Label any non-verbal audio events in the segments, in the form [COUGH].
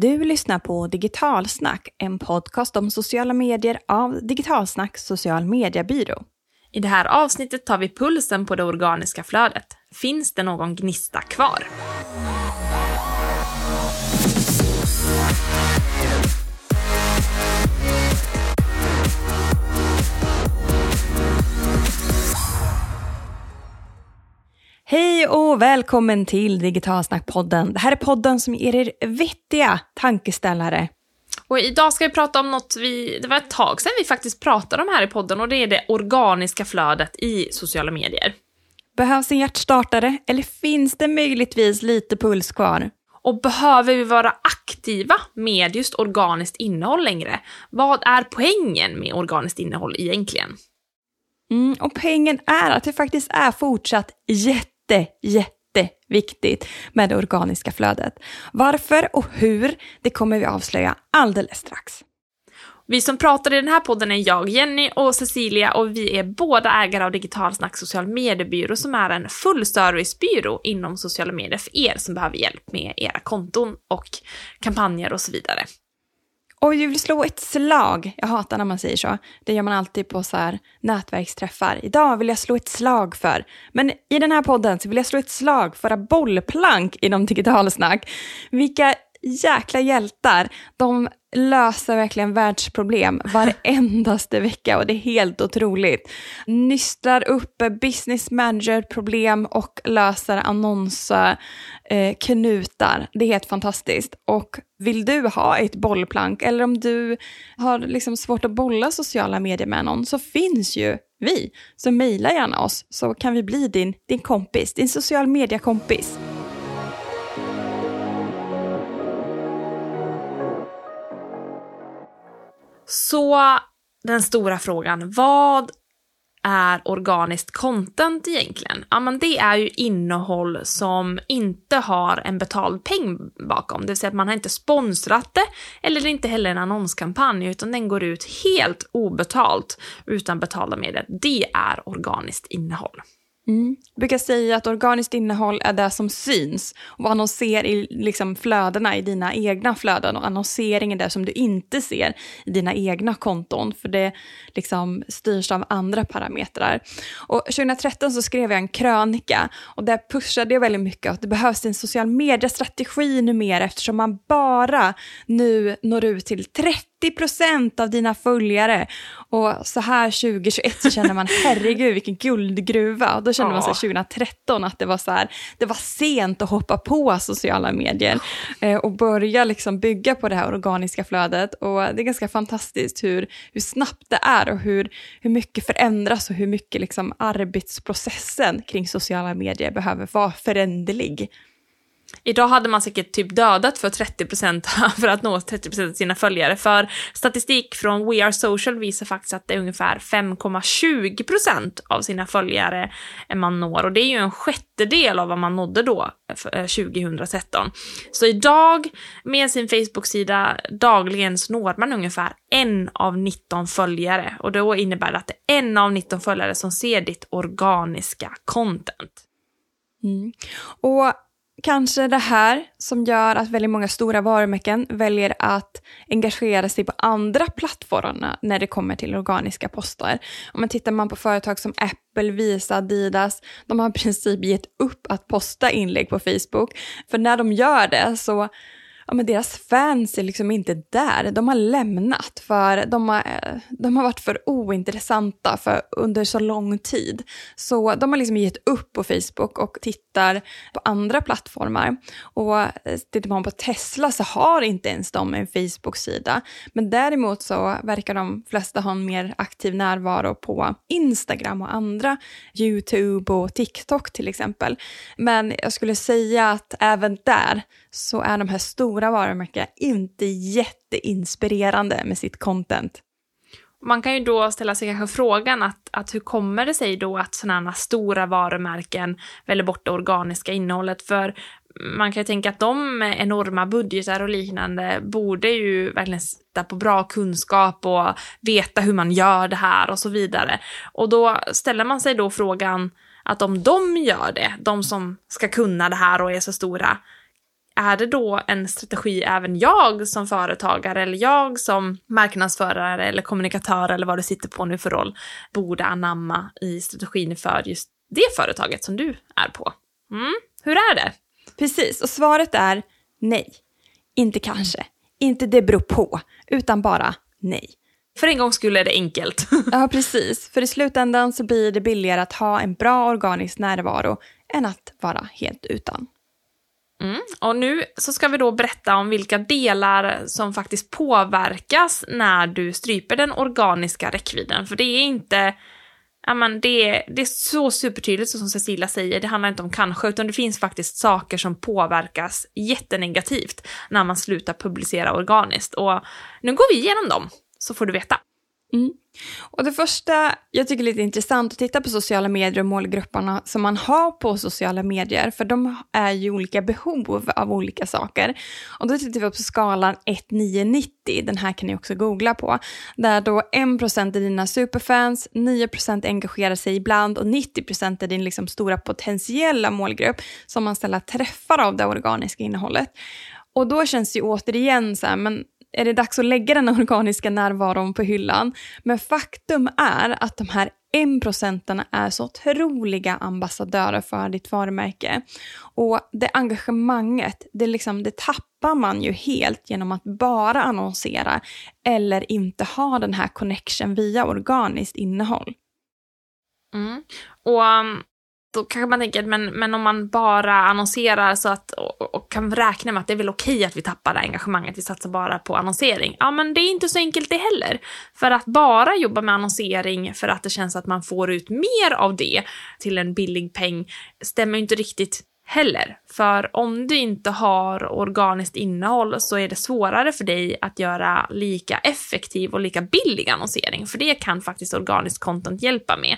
Du lyssnar på Digitalsnack, en podcast om sociala medier av Digitalsnack social mediebyrå. I det här avsnittet tar vi pulsen på det organiska flödet. Finns det någon gnista kvar? Hej och välkommen till Digitalsnackpodden. Det här är podden som ger er vettiga tankeställare. Och idag ska vi prata om något vi, det var ett tag sedan vi faktiskt pratade om här i podden och det är det organiska flödet i sociala medier. Behövs en hjärtstartare eller finns det möjligtvis lite puls kvar? Och behöver vi vara aktiva med just organiskt innehåll längre? Vad är poängen med organiskt innehåll egentligen? Mm, och poängen är att det faktiskt är fortsatt jätte, jätteviktigt med det organiska flödet. Varför och hur, det kommer vi avslöja alldeles strax. Vi som pratar i den här podden är jag, Jenny och Cecilia och vi är båda ägare av Digitalsnack social mediebyrå som är en fullservicebyrå inom sociala medier för er som behöver hjälp med era konton och kampanjer och så vidare. Och vi vill slå ett slag. Jag hatar när man säger så. Det gör man alltid på så här nätverksträffar. Idag vill jag slå ett slag för. Men i den här podden så vill jag slå ett slag för bollplank inom digitalsnack. Vilka jäkla hjältar. De löser verkligen världsproblem varendaste vecka och det är helt otroligt. Nystrar upp business manager-problem och löser annonsknutar. Eh, det är helt fantastiskt. Och vill du ha ett bollplank eller om du har liksom svårt att bolla sociala medier med någon så finns ju vi. Så mejla gärna oss så kan vi bli din, din kompis, din social media-kompis. Så den stora frågan, vad är organiskt content egentligen? Ja, men det är ju innehåll som inte har en betald peng bakom, det vill säga att man har inte sponsrat det eller inte heller en annonskampanj, utan den går ut helt obetalt utan betalda medel. Det är organiskt innehåll. Mm. Jag brukar säga att organiskt innehåll är det som syns. Och vad man ser i liksom, flödena i dina egna flöden och annonsering är det som du inte ser i dina egna konton. För det liksom, styrs av andra parametrar. Och 2013 så skrev jag en krönika och där pushade jag väldigt mycket att det behövs en social media-strategi numera eftersom man bara nu når ut till 30 procent av dina följare. Och så här 2021 så känner man [LAUGHS] herregud vilken guldgruva. Och då kände man sig 2013 att det var så här, det var sent att hoppa på sociala medier eh, och börja liksom bygga på det här organiska flödet. Och det är ganska fantastiskt hur, hur snabbt det är och hur, hur mycket förändras och hur mycket liksom arbetsprocessen kring sociala medier behöver vara föränderlig. Idag hade man säkert typ dödat för 30% [LAUGHS] för att nå 30% av sina följare. För statistik från We Are Social visar faktiskt att det är ungefär 5,20% av sina följare man når. Och det är ju en sjättedel av vad man nådde då, 2013. Eh, så idag, med sin Facebook-sida, dagligen så når man ungefär en av 19 följare. Och då innebär det att det är en av 19 följare som ser ditt organiska content. Mm. Och kanske det här som gör att väldigt många stora varumärken väljer att engagera sig på andra plattformar när det kommer till organiska poster. Om man tittar man på företag som Apple, Visa, Adidas, de har i princip gett upp att posta inlägg på Facebook. För när de gör det så ja, men deras fans är liksom inte där. De har lämnat för de har, eh, de har varit för ointressanta för, under så lång tid. Så de har liksom gett upp på Facebook och tittar på andra plattformar. Och eh, tittar man på Tesla så har inte ens de en Facebook-sida. Men däremot så verkar de flesta ha en mer aktiv närvaro på Instagram och andra, YouTube och TikTok till exempel. Men jag skulle säga att även där så är de här stora varumärken inte jätteinspirerande med sitt content. Man kan ju då ställa sig kanske frågan att, att hur kommer det sig då att sådana stora varumärken väljer bort det organiska innehållet? För man kan ju tänka att de med enorma budgetar och liknande borde ju verkligen sitta på bra kunskap och veta hur man gör det här och så vidare. Och då ställer man sig då frågan att om de gör det, de som ska kunna det här och är så stora, är det då en strategi även jag som företagare eller jag som marknadsförare eller kommunikatör eller vad du sitter på nu för roll borde anamma i strategin för just det företaget som du är på? Mm. Hur är det? Precis, och svaret är nej. Inte kanske, inte det beror på, utan bara nej. För en gång skulle det enkelt. [LAUGHS] ja, precis. För i slutändan så blir det billigare att ha en bra organisk närvaro än att vara helt utan. Mm. Och nu så ska vi då berätta om vilka delar som faktiskt påverkas när du stryper den organiska räckvidden. För det är inte, ja men det är, det är så supertydligt som Cecilia säger, det handlar inte om kanske, utan det finns faktiskt saker som påverkas jättenegativt när man slutar publicera organiskt. Och nu går vi igenom dem, så får du veta. Mm. Och det första jag tycker är lite intressant att titta på sociala medier och målgrupperna som man har på sociala medier, för de är ju olika behov av olika saker. Och då tittar vi på skalan 1-9-90, den här kan ni också googla på, där då 1% är dina superfans, 9% engagerar sig ibland och 90% är din liksom stora potentiella målgrupp som man ställer träffar av det organiska innehållet. Och då känns det ju återigen så här, men är det dags att lägga den [LAUGHS] organiska närvaron på hyllan. Men faktum är att de här 1% är så otroliga ambassadörer för ditt varumärke. Och det engagemanget, det, liksom, det tappar man ju helt genom att bara annonsera eller inte ha den här connection via organiskt innehåll. Mm. Och um, då kanske man tänker, men, men om man bara annonserar så att, och, och kan räkna med att det är väl okej att vi tappar det engagemanget, vi satsar bara på annonsering. Ja, men det är inte så enkelt det heller. För att bara jobba med annonsering för att det känns att man får ut mer av det till en billig peng stämmer inte riktigt heller. För om du inte har organiskt innehåll så är det svårare för dig att göra lika effektiv och lika billig annonsering, för det kan faktiskt organiskt content hjälpa med.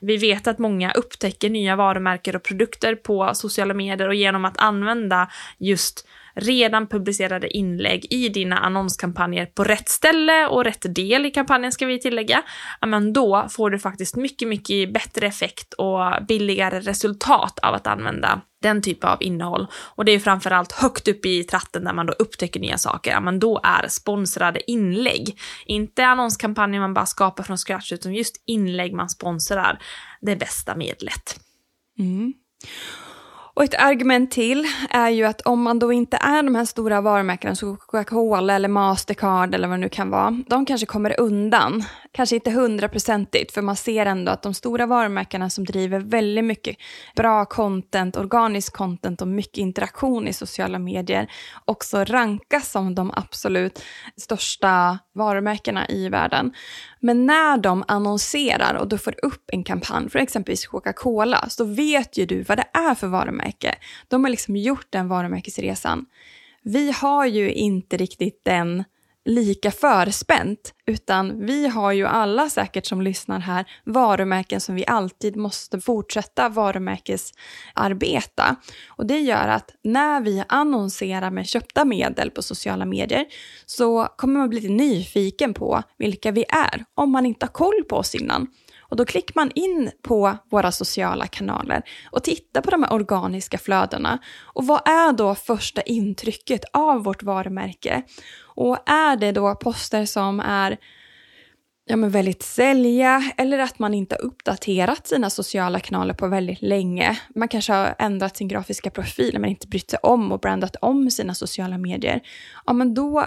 Vi vet att många upptäcker nya varumärken och produkter på sociala medier och genom att använda just redan publicerade inlägg i dina annonskampanjer på rätt ställe och rätt del i kampanjen ska vi tillägga, men då får du faktiskt mycket, mycket bättre effekt och billigare resultat av att använda den typen av innehåll. Och det är framförallt högt upp i tratten där man då upptäcker nya saker, men då är sponsrade inlägg, inte annonskampanjer man bara skapar från scratch, utan just inlägg man sponsrar, det bästa medlet. Mm. Och ett argument till är ju att om man då inte är de här stora varumärkena som Coca-Cola eller Mastercard eller vad det nu kan vara, de kanske kommer undan. Kanske inte hundraprocentigt, för man ser ändå att de stora varumärkena som driver väldigt mycket bra content, organisk content och mycket interaktion i sociala medier också rankas som de absolut största varumärkena i världen. Men när de annonserar och du får upp en kampanj för exempelvis Coca-Cola så vet ju du vad det är för varumärke. De har liksom gjort den varumärkesresan. Vi har ju inte riktigt den lika förspänt, utan vi har ju alla säkert som lyssnar här varumärken som vi alltid måste fortsätta varumärkesarbeta. Och det gör att när vi annonserar med köpta medel på sociala medier så kommer man bli lite nyfiken på vilka vi är om man inte har koll på oss innan. Och då klickar man in på våra sociala kanaler och tittar på de här organiska flödena. Och vad är då första intrycket av vårt varumärke? Och är det då poster som är ja, men väldigt sälja eller att man inte har uppdaterat sina sociala kanaler på väldigt länge. Man kanske har ändrat sin grafiska profil men inte brytt sig om och brandat om sina sociala medier. Ja, men då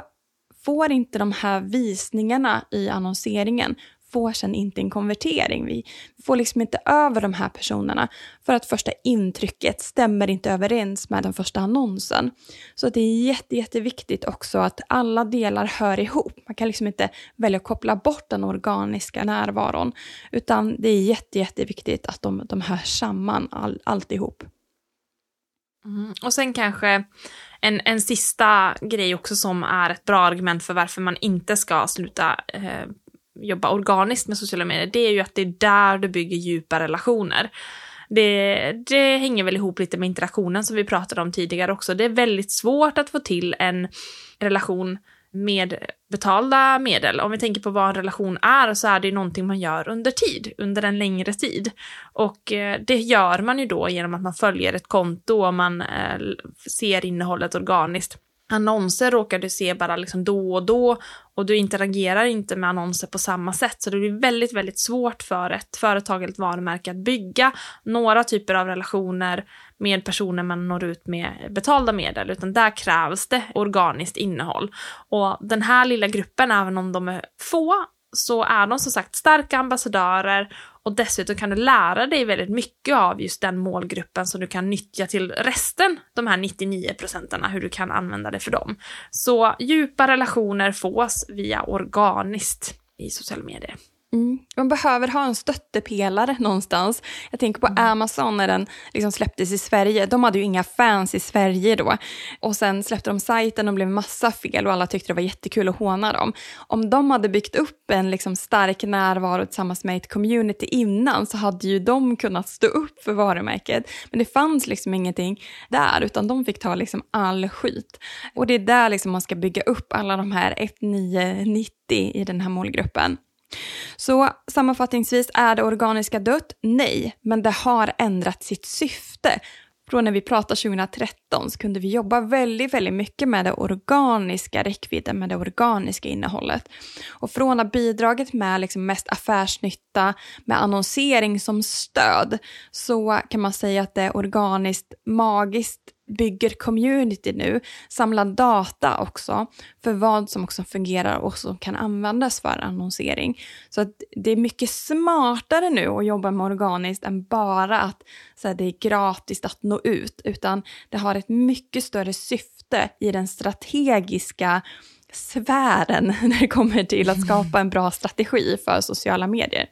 får inte de här visningarna i annonseringen får sen inte en konvertering. Vi får liksom inte över de här personerna för att första intrycket stämmer inte överens med den första annonsen. Så det är jätte, jätteviktigt också att alla delar hör ihop. Man kan liksom inte välja att koppla bort den organiska närvaron, utan det är jätte, jätteviktigt att de, de hör samman all, alltihop. Mm. Och sen kanske en, en sista grej också som är ett bra argument för varför man inte ska sluta eh, jobba organiskt med sociala medier, det är ju att det är där du bygger djupa relationer. Det, det hänger väl ihop lite med interaktionen som vi pratade om tidigare också. Det är väldigt svårt att få till en relation med betalda medel. Om vi tänker på vad en relation är så är det ju någonting man gör under tid, under en längre tid. Och eh, det gör man ju då genom att man följer ett konto och man eh, ser innehållet organiskt annonser råkar du se bara liksom då och då och du interagerar inte med annonser på samma sätt. Så det blir väldigt, väldigt svårt för ett företag eller ett varumärke att bygga några typer av relationer med personer man når ut med betalda medel, utan där krävs det organiskt innehåll. Och den här lilla gruppen, även om de är få, så är de som sagt starka ambassadörer och dessutom kan du lära dig väldigt mycket av just den målgruppen som du kan nyttja till resten, de här 99 procenterna, hur du kan använda det för dem. Så djupa relationer fås via organiskt i sociala medier. Mm. Man behöver ha en stöttepelare någonstans. Jag tänker på mm. Amazon när den liksom släpptes i Sverige. De hade ju inga fans i Sverige då. Och sen släppte de sajten och blev massa fel och alla tyckte det var jättekul att håna dem. Om de hade byggt upp en liksom stark närvaro tillsammans med ett community innan så hade ju de kunnat stå upp för varumärket. Men det fanns liksom ingenting där utan de fick ta liksom all skit. Och det är där liksom man ska bygga upp alla de här 1990 i den här målgruppen. Så sammanfattningsvis, är det organiska dött? Nej, men det har ändrat sitt syfte. Från när vi pratade 2013 så kunde vi jobba väldigt, väldigt mycket med det organiska räckvidden, med det organiska innehållet. Och från att bidragit med liksom mest affärsnytta, med annonsering som stöd, så kan man säga att det är organiskt magiskt bygger community nu, samlar data också för vad som också fungerar och som kan användas för annonsering. Så att det är mycket smartare nu att jobba med organiskt än bara att så här, det är gratis att nå ut, utan det har ett mycket större syfte i den strategiska sfären [LAUGHS] när det kommer till att skapa en bra strategi för sociala medier.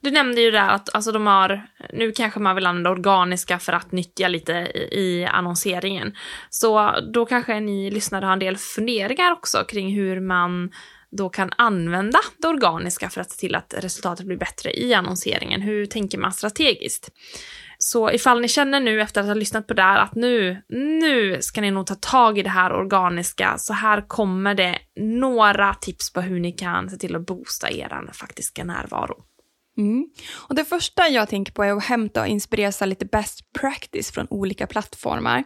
Du nämnde ju där att alltså de har, nu kanske man vill använda organiska för att nyttja lite i, i annonseringen. Så då kanske ni lyssnare har en del funderingar också kring hur man då kan använda det organiska för att se till att resultatet blir bättre i annonseringen. Hur tänker man strategiskt? Så ifall ni känner nu efter att ha lyssnat på det här att nu, nu ska ni nog ta tag i det här organiska, så här kommer det några tips på hur ni kan se till att boosta er faktiska närvaro. Mm. Och det första jag tänker på är att hämta och inspirera lite best practice från olika plattformar.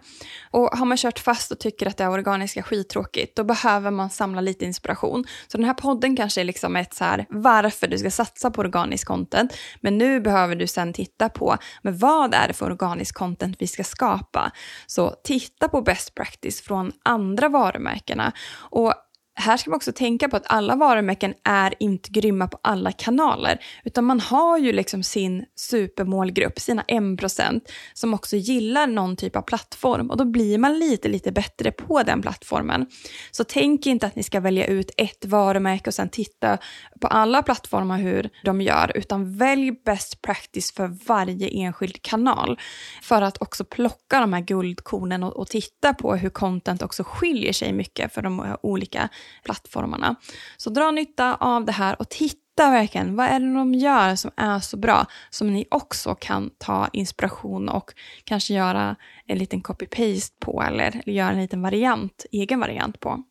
Och har man kört fast och tycker att det är organiska skittråkigt, då behöver man samla lite inspiration. Så den här podden kanske är liksom ett så här varför du ska satsa på organisk content, men nu behöver du sen titta på men vad är det för organisk content vi ska skapa. Så titta på best practice från andra varumärkena och här ska man också tänka på att alla varumärken är inte grymma på alla kanaler, utan man har ju liksom sin supermålgrupp, sina 1% som också gillar någon typ av plattform och då blir man lite, lite bättre på den plattformen. Så tänk inte att ni ska välja ut ett varumärke och sen titta på alla plattformar hur de gör, utan välj best practice för varje enskild kanal för att också plocka de här guldkornen och, och titta på hur content också skiljer sig mycket för de olika plattformarna. Så dra nytta av det här och titta verkligen, vad är det de gör som är så bra som ni också kan ta inspiration och kanske göra en liten copy-paste på eller, eller göra en liten variant, egen variant på.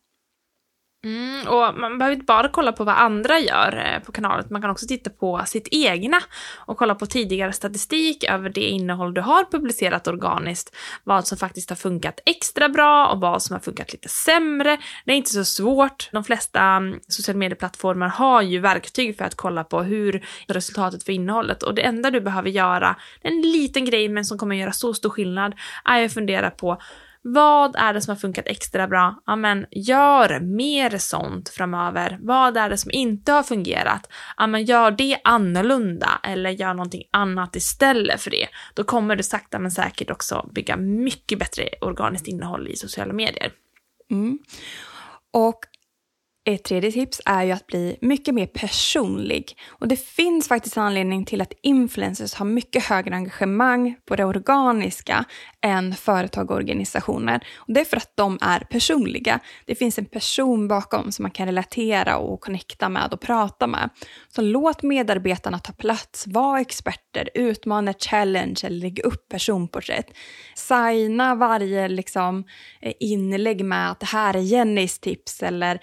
Mm, och man behöver inte bara kolla på vad andra gör eh, på kanalen, man kan också titta på sitt egna och kolla på tidigare statistik över det innehåll du har publicerat organiskt, vad som faktiskt har funkat extra bra och vad som har funkat lite sämre. Det är inte så svårt. De flesta mm, sociala medieplattformar har ju verktyg för att kolla på hur resultatet för innehållet och det enda du behöver göra, en liten grej men som kommer göra så stor skillnad, är att fundera på vad är det som har funkat extra bra? Ja, men gör mer sånt framöver. Vad är det som inte har fungerat? Ja, men gör det annorlunda eller gör någonting annat istället för det. Då kommer du sakta men säkert också bygga mycket bättre organiskt innehåll i sociala medier. Mm. Och ett tredje tips är ju att bli mycket mer personlig. Och det finns faktiskt en anledning till att influencers har mycket högre engagemang på det organiska än företag och organisationer. Och det är för att de är personliga. Det finns en person bakom som man kan relatera och connecta med och prata med. Så låt medarbetarna ta plats, var experter, utmana challenge eller lägga upp personporträtt. Signa varje liksom, eh, inlägg med att det här är Jennys tips eller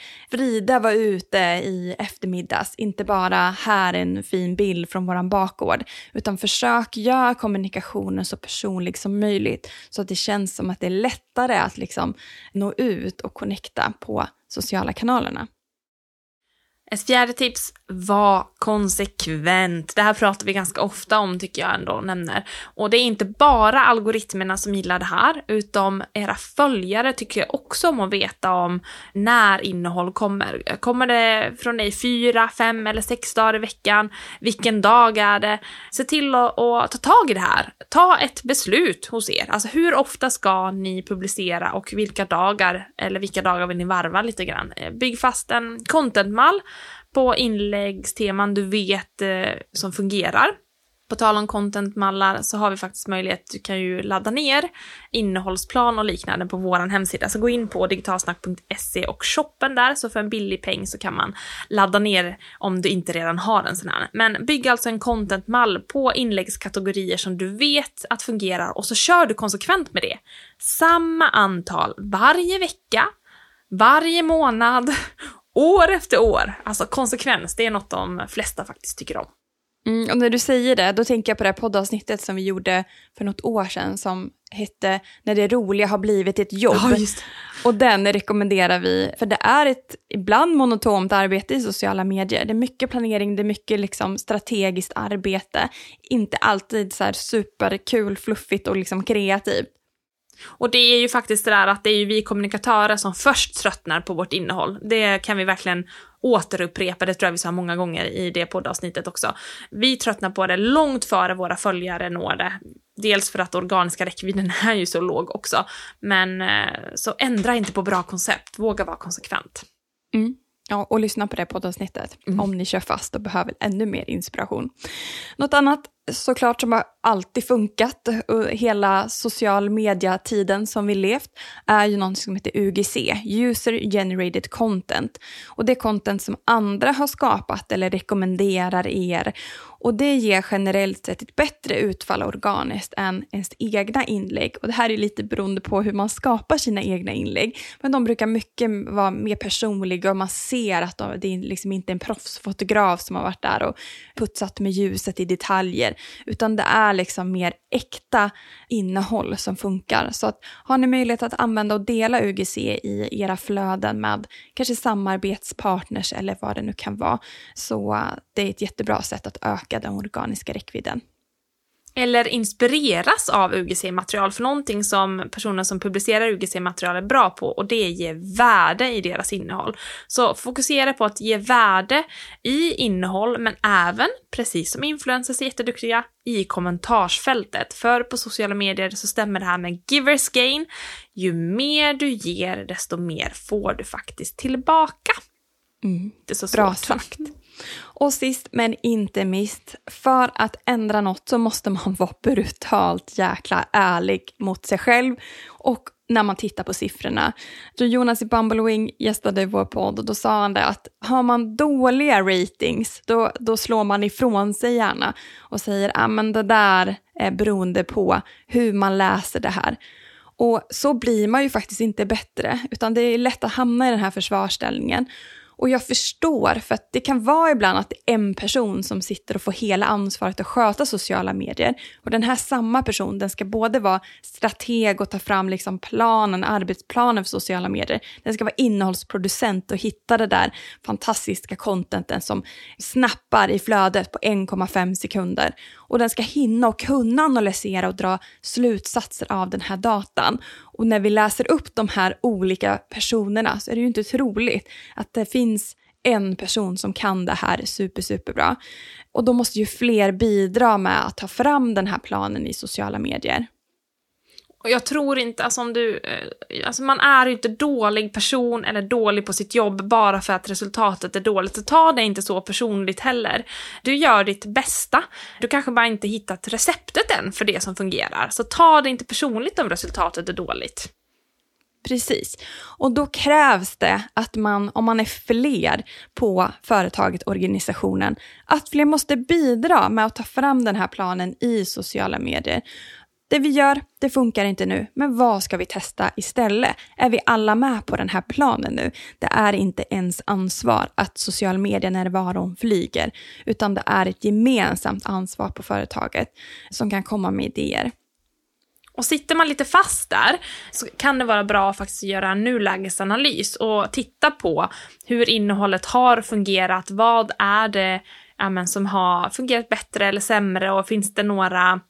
Frida var ute i eftermiddags, inte bara här en fin bild från våran bakgård, utan försök göra kommunikationen så personlig som möjligt så att det känns som att det är lättare att liksom nå ut och connecta på sociala kanalerna. Ett fjärde tips, var konsekvent. Det här pratar vi ganska ofta om tycker jag ändå nämner. Och det är inte bara algoritmerna som gillar det här, utan era följare tycker jag också om att veta om när innehåll kommer. Kommer det från dig fyra, fem eller sex dagar i veckan? Vilken dag är det? Se till att, att ta tag i det här. Ta ett beslut hos er. Alltså hur ofta ska ni publicera och vilka dagar, eller vilka dagar vill ni varva lite grann? Bygg fast en contentmall på inläggsteman du vet eh, som fungerar. På tal om contentmallar så har vi faktiskt möjlighet, du kan ju ladda ner innehållsplan och liknande på vår hemsida. Så gå in på digitalsnack.se och shoppen där, så för en billig peng så kan man ladda ner om du inte redan har en sån här. Men bygg alltså en contentmall på inläggskategorier som du vet att fungerar och så kör du konsekvent med det. Samma antal varje vecka, varje månad år efter år. Alltså konsekvens, det är något de flesta faktiskt tycker om. Mm, och när du säger det, då tänker jag på det här poddavsnittet som vi gjorde för något år sedan som hette När det roliga har blivit ett jobb. Ja, och den rekommenderar vi, för det är ett ibland monotont arbete i sociala medier. Det är mycket planering, det är mycket liksom strategiskt arbete. Inte alltid så här superkul, fluffigt och liksom kreativt. Och det är ju faktiskt det där att det är ju vi kommunikatörer som först tröttnar på vårt innehåll. Det kan vi verkligen återupprepa, det tror jag vi sa många gånger i det poddavsnittet också. Vi tröttnar på det långt före våra följare når det. Dels för att organiska räckvidden [LAUGHS] är ju så låg också. Men eh, så ändra inte på bra koncept, våga vara konsekvent. Mm. Ja, och lyssna på det poddavsnittet mm. om ni kör fast och behöver ännu mer inspiration. Något annat såklart som har alltid funkat hela social media-tiden som vi levt är ju någonting som heter UGC, User Generated Content. Och det är content som andra har skapat eller rekommenderar er. Och det ger generellt sett ett bättre utfall organiskt än ens egna inlägg. Och det här är lite beroende på hur man skapar sina egna inlägg. Men de brukar mycket vara mer personliga och man ser att det är liksom inte en proffsfotograf som har varit där och putsat med ljuset i detaljer utan det är liksom mer äkta innehåll som funkar. Så att har ni möjlighet att använda och dela UGC i era flöden med kanske samarbetspartners eller vad det nu kan vara, så eh, det är ett jättebra sätt att öka den organiska räckvidden eller inspireras av UGC-material, för någonting som personer som publicerar UGC-material är bra på och det är ge värde i deras innehåll. Så fokusera på att ge värde i innehåll, men även, precis som influencers är jätteduktiga, i kommentarsfältet. För på sociala medier så stämmer det här med givers gain. Ju mer du ger, desto mer får du faktiskt tillbaka. Mm. Det är så Bra sagt. Och sist men inte minst, för att ändra något så måste man [LAUGHS] vara brutalt jäkla ärlig mot sig själv och när man tittar på siffrorna. Då Jonas i Bumblewing gästade vår podd och då sa han det att har man dåliga ratings då, då slår man ifrån sig gärna och säger att ah, det där är beroende på hur man läser det här. Och så blir man ju faktiskt inte bättre, utan det är lätt att hamna i den här försvarsställningen. Och jag förstår, för att det kan vara ibland att det är en person som sitter och får hela ansvaret att sköta sociala medier. Och den här samma person, den ska både vara strateg och ta fram liksom planen, arbetsplanen för sociala medier. Den ska vara innehållsproducent och hitta det där fantastiska contenten som snappar i flödet på 1,5 sekunder. Och den ska hinna och kunna analysera och dra slutsatser av den här datan. Och när vi läser upp de här olika personerna så är det ju inte troligt att det finns en person som kan det här super, superbra. Och då måste ju fler bidra med att ta fram den här planen i sociala medier. Och jag tror inte, alltså om du, eh, alltså man är ju inte dålig person eller dålig på sitt jobb bara för att resultatet är dåligt. Så ta det inte så personligt heller. Du gör ditt bästa. Du kanske bara inte hittat receptet än för det som fungerar. Så ta det inte personligt om resultatet är dåligt. Precis. Och då krävs det att man, om man är fler på företaget, organisationen, att fler måste bidra med att ta fram den här planen i sociala medier. Det vi gör, det funkar inte nu, men vad ska vi testa istället? Är vi alla med på den här planen nu? Det är inte ens ansvar att social media närvaron flyger, utan det är ett gemensamt ansvar på företaget som kan komma med idéer. Och sitter man lite fast där så kan det vara bra att faktiskt göra en nulägesanalys och titta på hur innehållet har fungerat. Vad är det ja, som har fungerat bättre eller sämre och finns det några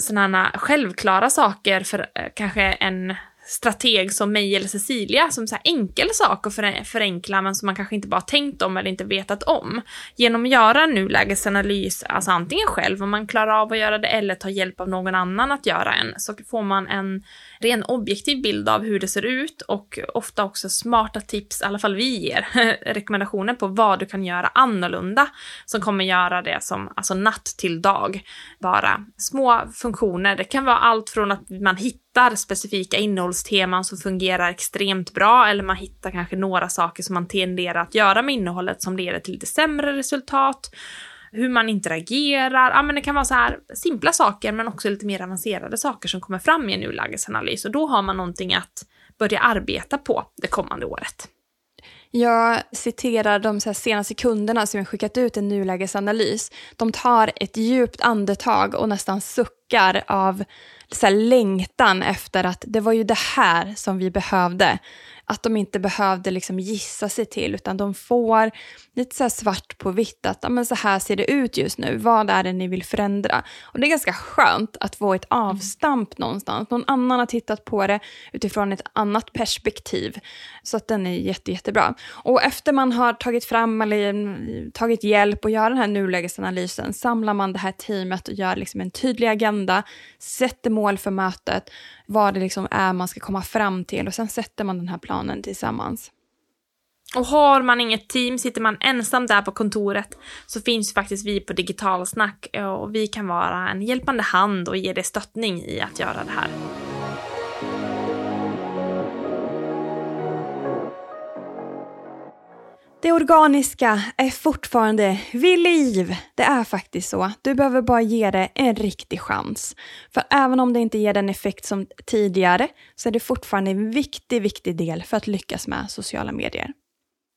sådana självklara saker för eh, kanske en strateg som mig eller Cecilia som så här enkel sak att förenkla men som man kanske inte bara tänkt om eller inte vetat om. Genom att göra en nulägesanalys, alltså antingen själv om man klarar av att göra det eller ta hjälp av någon annan att göra en, så får man en ren objektiv bild av hur det ser ut och ofta också smarta tips, i alla fall vi ger, [LAUGHS] rekommendationer på vad du kan göra annorlunda som kommer göra det som alltså natt till dag. Bara små funktioner. Det kan vara allt från att man hittar specifika innehållsteman som fungerar extremt bra eller man hittar kanske några saker som man tenderar att göra med innehållet som leder till lite sämre resultat hur man interagerar. Ja, men det kan vara så här simpla saker men också lite mer avancerade saker som kommer fram i en nulägesanalys och då har man någonting att börja arbeta på det kommande året. Jag citerar de så senaste kunderna som jag skickat ut en nulägesanalys. De tar ett djupt andetag och nästan suckar av så längtan efter att det var ju det här som vi behövde att de inte behövde liksom gissa sig till utan de får lite så svart på vitt att men så här ser det ut just nu, vad är det ni vill förändra? Och det är ganska skönt att få ett avstamp någonstans, någon annan har tittat på det utifrån ett annat perspektiv. Så att den är jätte, jättebra. Och efter man har tagit fram eller mm, tagit hjälp och gör den här nulägesanalysen samlar man det här teamet och gör liksom en tydlig agenda, sätter mål för mötet, vad det liksom är man ska komma fram till och sen sätter man den här planen tillsammans. Och har man inget team, sitter man ensam där på kontoret, så finns faktiskt vi på Digitalsnack eh, och vi kan vara en hjälpande hand och ge dig stöttning i att göra det här. Det organiska är fortfarande vid liv. Det är faktiskt så. Du behöver bara ge det en riktig chans. För även om det inte ger den effekt som tidigare så är det fortfarande en viktig, viktig del för att lyckas med sociala medier.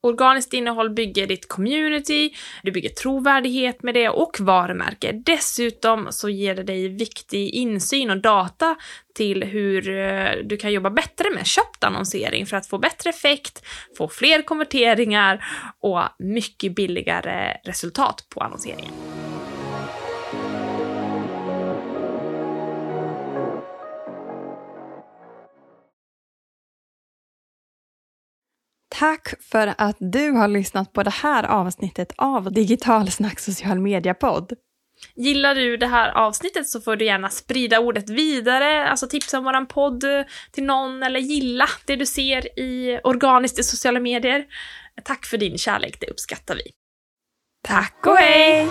Organiskt innehåll bygger ditt community, du bygger trovärdighet med det och varumärke. Dessutom så ger det dig viktig insyn och data till hur eh, du kan jobba bättre med köpt annonsering för att få bättre effekt, få fler konverteringar och mycket billigare resultat på annonseringen. Tack för att du har lyssnat på det här avsnittet av Digital Snack social media-podd. Gillar du det här avsnittet så får du gärna sprida ordet vidare, alltså tipsa om våran podd till någon eller gilla det du ser i organiskt i sociala medier. Tack för din kärlek, det uppskattar vi. Tack och hej!